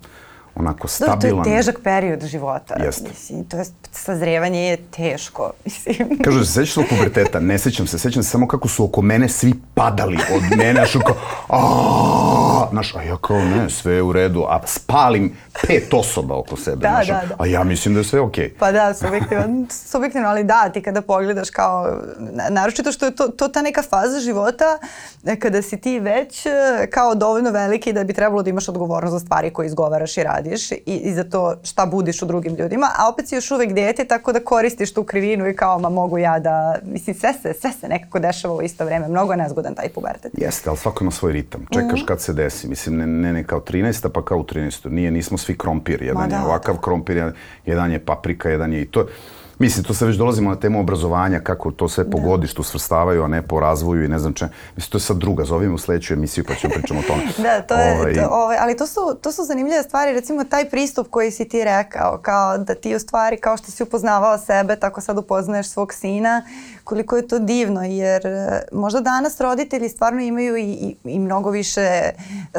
onako stabilan. Da, to je težak period života. Jeste. Mislim, to je, sazrevanje je teško. Mislim. Kažu, se sećaš svog puberteta? Ne sećam se. Sećam se samo kako su oko mene svi padali od mene. Znaš, kao, a, znaš, a ja kao, ne, sve je u redu. A spalim pet osoba oko sebe. Da, znaš, da, da. A ja mislim da je sve okej. Okay. Pa da, subjektivno, subjektivno, ali da, ti kada pogledaš kao, naročito što je to, to ta neka faza života e, kada si ti već e, kao dovoljno veliki da bi trebalo da imaš odgovornost za stvari koje izgovaraš i radiš i, i za to šta budiš u drugim ljudima, a opet si još uvek dete, tako da koristiš tu krivinu i kao, ma mogu ja da, mislim, sve se, sve se nekako dešava u isto vreme, mnogo je nezgodan taj pubertet. Jeste, ali svako ima svoj ritam, čekaš mm -hmm. kad se desi, mislim, ne, ne, ne kao 13 pa kao u 13 nije, nismo svi krompir, jedan da, je ovakav krompir, jedan je paprika, jedan je i to. Mislim, to se već dolazimo na temu obrazovanja, kako to sve po da. godištu svrstavaju, a ne po razvoju i ne znam če. Mislim, to je sad druga, zovimo u sledeću emisiju pa ćemo pričamo o tome. da, to je, ovaj... to, ovaj, ali to su, to su zanimljive stvari, recimo taj pristup koji si ti rekao, kao da ti u stvari, kao što si upoznavao sebe, tako sad upoznaješ svog sina, koliko je to divno, jer e, možda danas roditelji stvarno imaju i, i, i mnogo više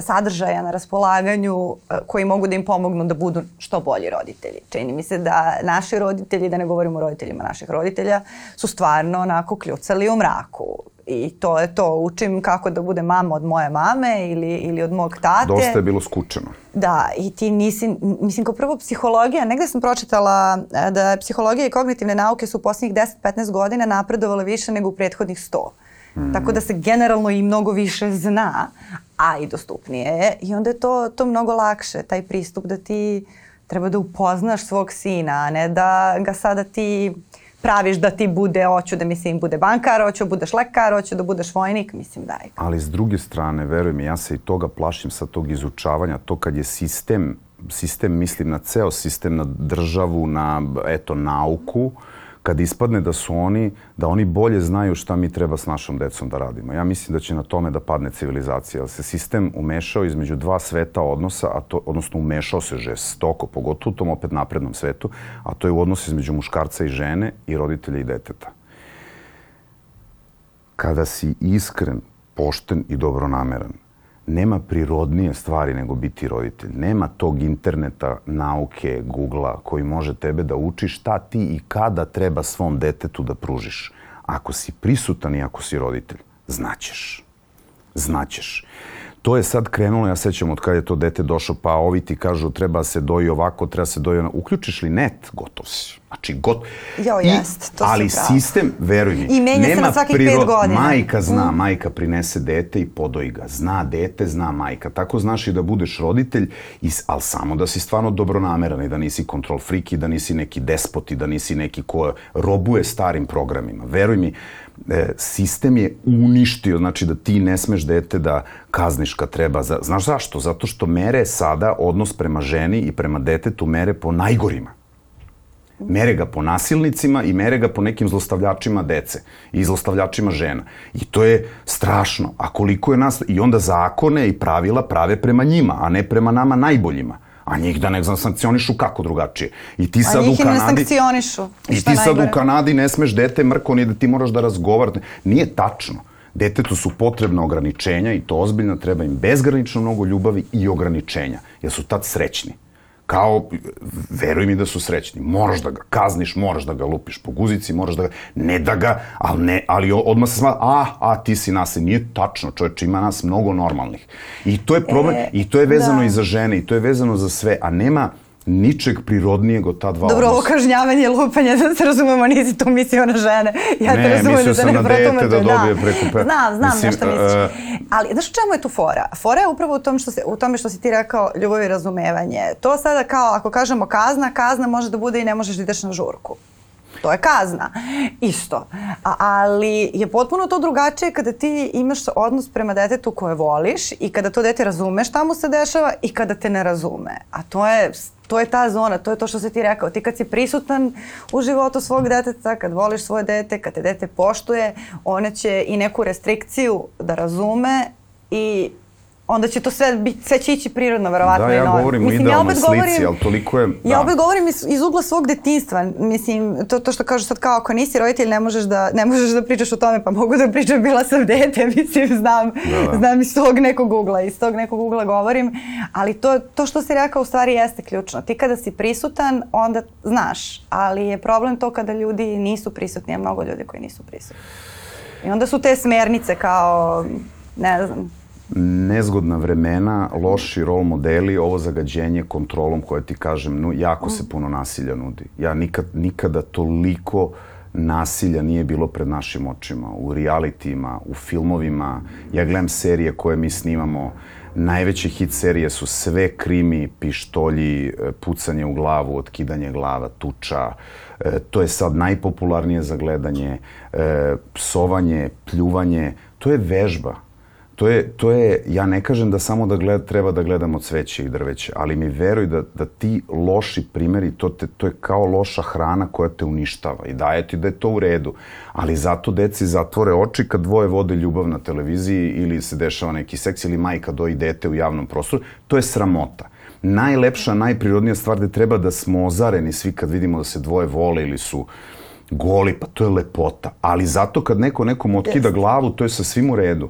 sadržaja na raspolaganju e, koji mogu da im pomognu da budu što bolji roditelji. Čini mi se da naši roditelji, da ne govorimo o roditeljima naših roditelja, su stvarno onako kljucali u mraku i to je to. Učim kako da bude mama od moje mame ili, ili od mog tate. Dosta je bilo skučeno. Da, i ti nisi, mislim kao prvo psihologija, negde sam pročitala e, da psihologija i kognitivne nauke su u poslednjih 10-15 godina napredovale više nego u prethodnih 100. Mm. Tako da se generalno i mnogo više zna, a i dostupnije je. I onda je to, to mnogo lakše, taj pristup da ti treba da upoznaš svog sina, a ne da ga sada ti praviš da ti bude, hoću da mislim bude bankar, hoću da budeš lekar, hoću da budeš vojnik, mislim daj. Ali s druge strane, veruj mi, ja se i toga plašim sa tog izučavanja, to kad je sistem, sistem mislim na ceo sistem, na državu, na eto nauku, uh, kad ispadne da su oni, da oni bolje znaju šta mi treba s našom decom da radimo. Ja mislim da će na tome da padne civilizacija. Da se sistem umešao između dva sveta odnosa, a to, odnosno umešao se žestoko, pogotovo u tom opet naprednom svetu, a to je u odnosu između muškarca i žene i roditelja i deteta. Kada si iskren, pošten i dobronameran, nema prirodnije stvari nego biti roditelj. Nema tog interneta, nauke, Google-a koji može tebe da uči šta ti i kada treba svom detetu da pružiš. Ako si prisutan i ako si roditelj, znaćeš. Znaćeš. To je sad krenulo, ja sećam od kada je to dete došlo, pa ovi ti kažu treba se doji ovako, treba se doji ono. Uključiš li net, gotov si. Znači, got... Jo, jest, to Ali pravo. sistem, veruj mi, I menja se nema na svakih pet godina. Majka zna, Mm. majka prinese dete i podoji ga. Zna dete, zna majka. Tako znaš i da budeš roditelj, i, ali samo da si stvarno dobronameran i da nisi kontrol freak i da nisi neki despot i da nisi neki ko robuje starim programima. Veruj mi, sistem je uništio, znači da ti ne smeš dete da kazniš kad treba. Za, znaš zašto? Zato što mere sada odnos prema ženi i prema detetu mere po najgorima. Mere ga po nasilnicima i mere ga po nekim zlostavljačima dece i zlostavljačima žena. I to je strašno. A koliko je nas... I onda zakone i pravila prave prema njima, a ne prema nama najboljima. A njih da ne znam, sankcionišu kako drugačije. I ti sad u njih i ne Kanadi... sankcionišu. I ti sad najgore. u Kanadi ne smeš dete mrko ni da ti moraš da razgovarate. Nije tačno. Detetu su potrebna ograničenja i to ozbiljno treba im bezgranično mnogo ljubavi i ograničenja, jer su tad srećni. Kao, veruj mi da su srećni. Moraš da ga kazniš, moraš da ga lupiš po guzici, moraš da ga, ne da ga, ali, ne, ali odmah se sma, a, a, ti si nasilnik. Nije tačno, čovječ, ima nas mnogo normalnih. I to je problem, E, i to je vezano da. i za žene, i to je vezano za sve, a nema ničeg prirodnijeg od ta dva Dobro, ovo odnosa. kažnjavanje i lupanje, da se razumemo, nisi tu mislio na žene. Ja te Ne, razumem mislio da te sam ne na dete protumačujem, da dobije preko pe- Znam, znam Mislim, na šta misliš. e, Ali, znaš u čemu je tu fora? Fora je upravo u, tom što se, u tome što si ti rekao ljubav i razumevanje. To sada kao, ako kažemo kazna, kazna može da bude i ne možeš da ideš na žurku. To je kazna. Isto. A, ali je potpuno to drugačije kada ti imaš odnos prema detetu koje voliš i kada to dete razume šta mu se dešava i kada te ne razume. A to je to je ta zona, to je to što si ti rekao. Ti kad si prisutan u životu svog deteta, kad voliš svoje dete, kad te dete poštuje, one će i neku restrikciju da razume i onda će to sve biti, sve će ići prirodno, verovatno Da, ja normalno. govorim o Mislim, idealnoj opet slici, ali toliko je... Ja da. opet govorim iz, iz ugla svog detinstva. Mislim, to, to što kažu sad kao ako nisi roditelj ne možeš da, ne možeš da pričaš o tome, pa mogu da pričam, bila sam dete, mislim, znam, Da, da. znam iz tog nekog ugla, iz tog nekog ugla govorim, ali to, to što si rekao u stvari jeste ključno. Ti kada si prisutan, onda znaš, ali je problem to kada ljudi nisu prisutni, a mnogo ljudi koji nisu prisutni. I onda su te smernice kao, ne znam, nezgodna vremena, loši rol modeli, ovo zagađenje kontrolom koje ti kažem, no, jako se puno nasilja nudi. Ja nikad, nikada toliko nasilja nije bilo pred našim očima. U realitijima, u filmovima, ja gledam serije koje mi snimamo, najveće hit serije su sve krimi, pištolji, e, pucanje u glavu, otkidanje glava, tuča. E, to je sad najpopularnije za gledanje. E, psovanje, pljuvanje, to je vežba. To je, to je, ja ne kažem da samo da gled, treba da gledamo cveće i drveće, ali mi veruj da, da ti loši primjeri, to, te, to je kao loša hrana koja te uništava i daje ti da je to u redu. Ali zato deci zatvore oči kad dvoje vode ljubav na televiziji ili se dešava neki seks ili majka doji dete u javnom prostoru. To je sramota. Najlepša, najprirodnija stvar da treba da smo ozareni svi kad vidimo da se dvoje vole ili su goli, pa to je lepota. Ali zato kad neko nekom otkida Jeste. glavu, to je sa svim u redu.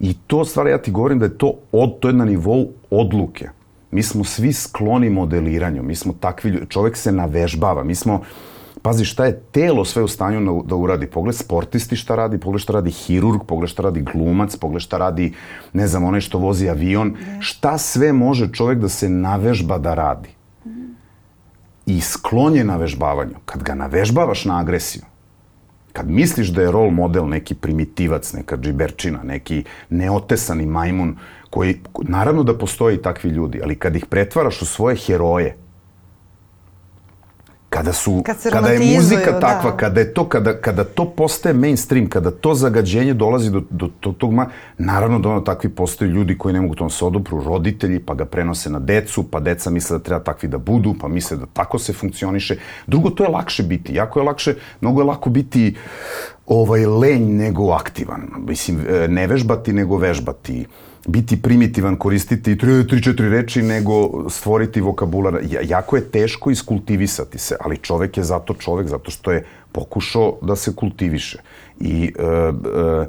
I to stvari, ja ti govorim da je to, od, to je na nivou odluke. Mi smo svi skloni modeliranju, mi smo takvi ljudi, čovek se navežbava, mi smo, pazi šta je telo sve u stanju na- da uradi. Pogled sportisti šta radi, pogled šta radi hirurg, pogled šta radi glumac, pogled šta radi, ne znam, onaj što vozi avion. Šta sve može čovek da se navežba da radi? I sklon je navežbavanju. Kad ga navežbavaš na agresiju, kad misliš da je rol model neki primitivac, neka džiberčina, neki neotesani majmun, koji, naravno da postoje takvi ljudi, ali kad ih pretvaraš u svoje heroje, kada su Kad kada je muzika takva, da. kada je to kada kada to postaje mainstream, kada to zagađenje dolazi do do, do tog ma, naravno da ono takvi postoje ljudi koji ne mogu tom se odupru, roditelji, pa ga prenose na decu, pa deca misle da treba takvi da budu, pa misle da tako se funkcioniše. Drugo to je lakše biti, jako je lakše, mnogo je lako biti ovaj lenj nego aktivan. Mislim e, ne vežbati nego vežbati biti primitivan, koristiti tri, tri, četiri reči, nego stvoriti vokabular. Ja- Jako je teško iskultivisati se, ali čovek je zato čovek, zato što je pokušao da se kultiviše. I e, e,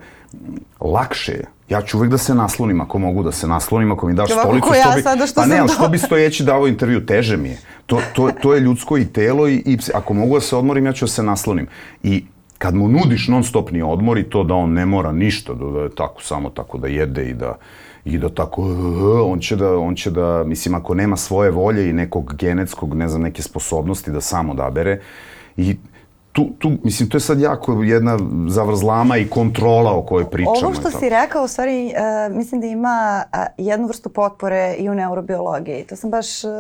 lakše je. Ja ću uvek da se naslonim, ako mogu da se naslonim, ako mi daš Ovako stolicu, ko ja što bi, sada što pa ne, sam ali što to- bi stojeći davo intervju, teže mi je. To, to, to je ljudsko i telo i, i ako mogu da se odmorim, ja ću da se naslonim. I kad mu nudiš non stopni odmor i to da on ne mora ništa, da, da tako samo tako da jede i da i da tako, on će da, on će da, mislim, ako nema svoje volje i nekog genetskog, ne znam, neke sposobnosti da sam odabere i tu, tu, mislim, to je sad jako jedna zavrzlama i kontrola o kojoj pričamo. Ovo što si rekao, u stvari, uh, mislim da ima uh, jednu vrstu potpore i u neurobiologiji. To sam baš, uh,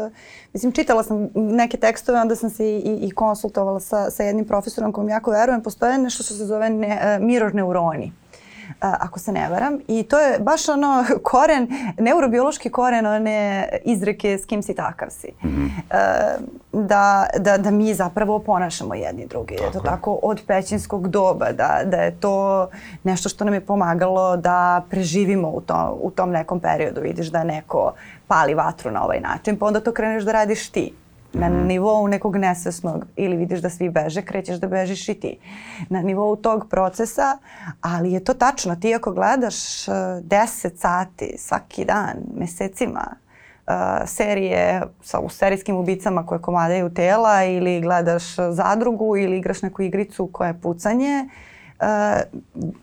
mislim, čitala sam neke tekstove, onda sam se i, i konsultovala sa, sa jednim profesorom kom jako verujem. Postoje nešto što se zove ne, uh, mirror neuroni ako se ne varam. I to je baš ono koren, neurobiološki koren one izreke s kim si takav si. Mm -hmm. da, da, da mi zapravo ponašamo jedni drugi. Tako je to tako od pećinskog doba, da, da je to nešto što nam je pomagalo da preživimo u, to, u tom nekom periodu. Vidiš da neko pali vatru na ovaj način, pa onda to kreneš da radiš ti na nivou nekog nesvesnog ili vidiš da svi beže, krećeš da bežiš i ti. Na nivou tog procesa, ali je to tačno. Ti ako gledaš 10 e, sati svaki dan, mesecima, uh, serije sa, u serijskim ubicama koje komadaju tela ili gledaš zadrugu ili igraš neku igricu koja je pucanje, uh,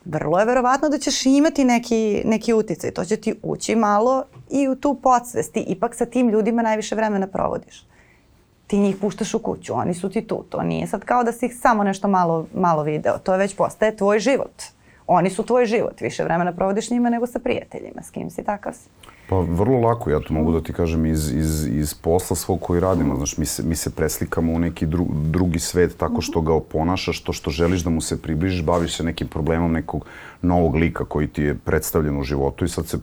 vrlo je verovatno da ćeš imati neki, neki uticaj. To će ti ući malo i u tu podsvest. Ti ipak sa tim ljudima najviše vremena provodiš ti njih puštaš u kuću, oni su ti tu. To nije sad kao da si ih samo nešto malo, malo video. To je već postaje tvoj život. Oni su tvoj život. Više vremena provodiš njima nego sa prijateljima. S kim si takav si. Pa vrlo lako, ja to mogu da ti kažem iz, iz, iz posla svog koji radimo. Znaš, mi se, mi se preslikamo u neki dru, drugi svet tako što ga oponašaš, to što želiš da mu se približiš, baviš se nekim problemom nekog novog lika koji ti je predstavljen u životu i sad se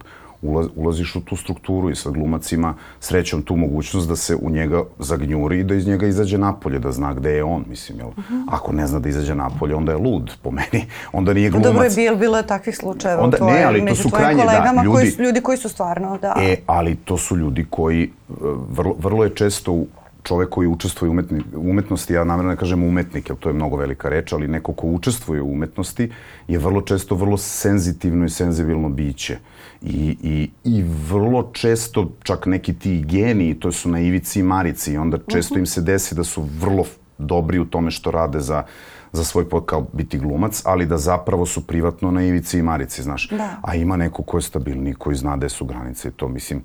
ulaziš u tu strukturu i sa glumacima srećom tu mogućnost da se u njega zagnjuri i da iz njega izađe napolje, da zna gde je on, mislim, jel? Uh. -huh. Ako ne zna da izađe napolje, onda je lud, po meni. Onda nije glumac. Dobro je bilo, bilo je takvih slučajeva onda, tvoje, ne, ali to su krajnje, da, ljudi, koji, ljudi koji su stvarno, da. E, ali to su ljudi koji e, vrlo, vrlo je često čovek koji učestvuje u umetni, umetnosti, ja namjerno ne kažem umetnik, jer to je mnogo velika reč, ali neko ko učestvuje u umetnosti je vrlo često vrlo senzitivno i senzibilno biće. I, i, I vrlo često čak neki ti geniji, to su na ivici i marici, i onda često im se desi da su vrlo dobri u tome što rade za, za svoj pot kao biti glumac, ali da zapravo su privatno na ivici i marici, znaš. Da. A ima neko ko je stabilni, koji zna gde su granice i to, mislim,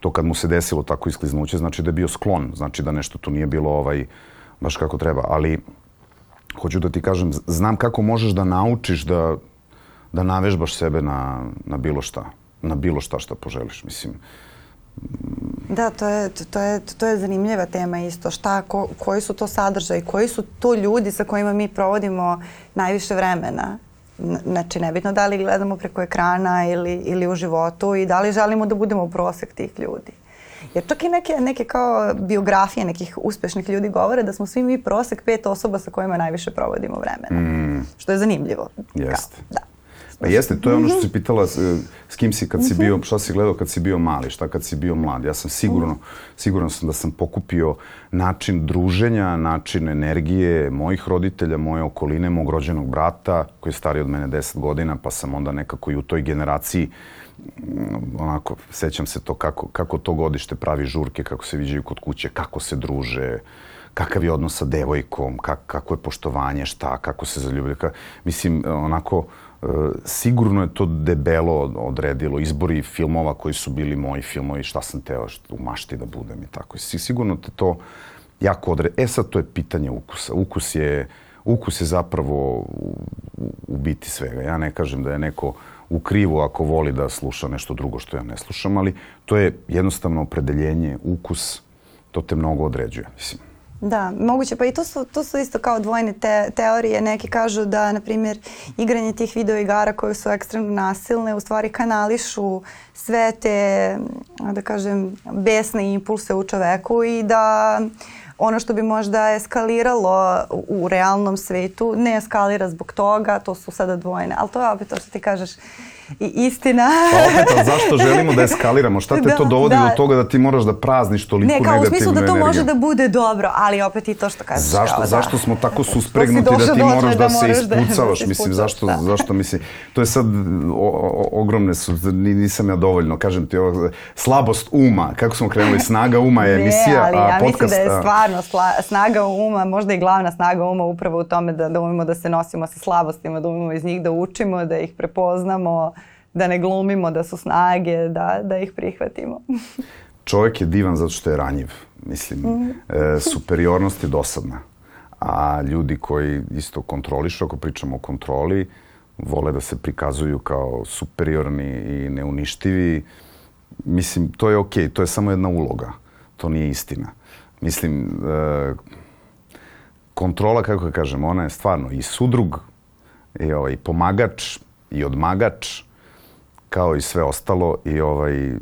to kad mu se desilo tako iskliznuće, znači da je bio sklon, znači da nešto tu nije bilo ovaj, baš kako treba, ali hoću da ti kažem, znam kako možeš da naučiš da, da navežbaš sebe na, na bilo šta, na bilo šta što poželiš, mislim. Da, to je, to je, to je zanimljiva tema isto. Šta, ko, koji su to sadržaji, koji su to ljudi sa kojima mi provodimo najviše vremena? Znači, nebitno da li gledamo preko ekrana ili, ili u životu i da li želimo da budemo prosek tih ljudi. Jer čak i neke, neke kao biografije nekih uspešnih ljudi govore da smo svi mi prosek pet osoba sa kojima najviše provodimo vremena. Mm. Što je zanimljivo. Jeste. Da. Pa jeste, to je ono što si pitala s kim si kad si bio, šta si gledao kad si bio mali, šta kad si bio mlad. Ja sam sigurno, sigurno sam da sam pokupio način druženja, način energije mojih roditelja, moje okoline, mog rođenog brata koji je stariji od mene 10 godina, pa sam onda nekako i u toj generaciji mm, onako, sećam se to kako, kako to godište pravi žurke, kako se viđaju kod kuće, kako se druže, kakav je odnos sa devojkom, kak, kako je poštovanje, šta, kako se zaljubili. Mislim, onako, E, sigurno je to debelo odredilo izbori filmova koji su bili moji filmovi, šta sam teo u mašti da budem i tako. Sigurno te to jako odre... E sad to je pitanje ukusa. Ukus je, ukus je zapravo u, u biti svega. Ja ne kažem da je neko u krivu ako voli da sluša nešto drugo što ja ne slušam, ali to je jednostavno opredeljenje, ukus, to te mnogo određuje, mislim. Da, moguće. Pa i to su, to su isto kao dvojne te, teorije. Neki kažu da, na primjer, igranje tih video igara koje su ekstremno nasilne u stvari kanališu sve te, da kažem, besne impulse u čoveku i da ono što bi možda eskaliralo u realnom svetu ne eskalira zbog toga, to su sada dvojne. Ali to je opet to što ti kažeš, i istina. Pa opet, zašto želimo da eskaliramo? Šta te da, to dovodi da. do toga da ti moraš da prazniš toliko negativnu energiju? Ne, kao u smislu da to energiju. može da bude dobro, ali opet i to što kažeš. Zašto, kao, da. zašto smo tako suspregnuti da ti moraš da, da se ispucavaš? Da, mislim, zašto, da. zašto, mislim, to je sad o, o, ogromne su, nisam ja dovoljno, kažem ti, ovo, slabost uma, kako smo krenuli, snaga uma je emisija, ne, ali ja a podcast... mislim da je stvarno sla, snaga uma, možda i glavna snaga uma upravo u tome da, da umemo da se nosimo sa slabostima, da umemo iz njih da učimo, da ih prepoznamo, da ne glumimo da su snage, da, da ih prihvatimo. Čovjek je divan zato što je ranjiv. Mislim, mm. e, superiornost je dosadna. A ljudi koji isto kontrolišu, ako pričamo o kontroli, vole da se prikazuju kao superiorni i neuništivi. Mislim, to je okej, okay, to je samo jedna uloga. To nije istina. Mislim, e, kontrola, kako ga kažem, ona je stvarno i sudrug, i ovaj, pomagač, i odmagač, kao i sve ostalo. I ovaj,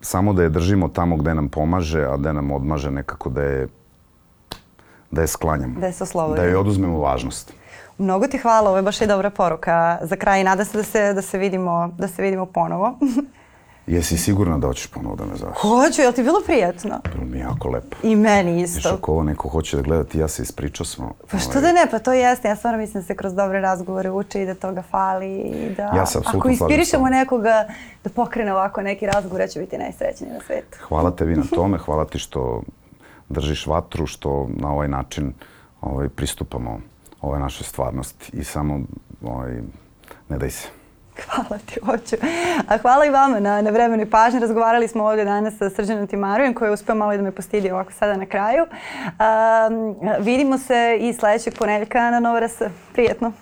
samo da je držimo tamo gde nam pomaže, a gde nam odmaže nekako da je da je sklanjamo. Da je Da je oduzmemo važnost. Mnogo ti hvala, ovo je baš i dobra poruka za kraj. Nada se da se, da se, vidimo, da se vidimo ponovo. Jesi sigurna da hoćeš ponovo da me zoveš? Hoću, je li ti bilo prijatno? Bilo mi jako lepo. I meni isto. Viš, ako ovo neko hoće da gleda, ti ja se ispričao smo. Pa što ovaj... da ne, pa to jeste. Ja stvarno mislim da se kroz dobre razgovore uče i da toga fali i da... Ja se Ako ispirišemo nekoga da pokrene ovako neki razgovor, ja ću biti najsrećniji na svetu. Hvala tebi na tome, hvala ti što držiš vatru, što na ovaj način ovaj, pristupamo ove naše stvarnosti i samo ovaj, ne daj se. Hvala ti, hoću. A hvala i vama na, na vremenu i pažnje. Razgovarali smo ovdje danas sa Srđanom Timarujem koji je uspio malo da me postidi ovako sada na kraju. Um, vidimo se i sledećeg ponedjeljka na Nova RS. Prijetno.